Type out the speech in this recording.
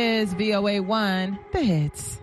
is VOA1, the hits.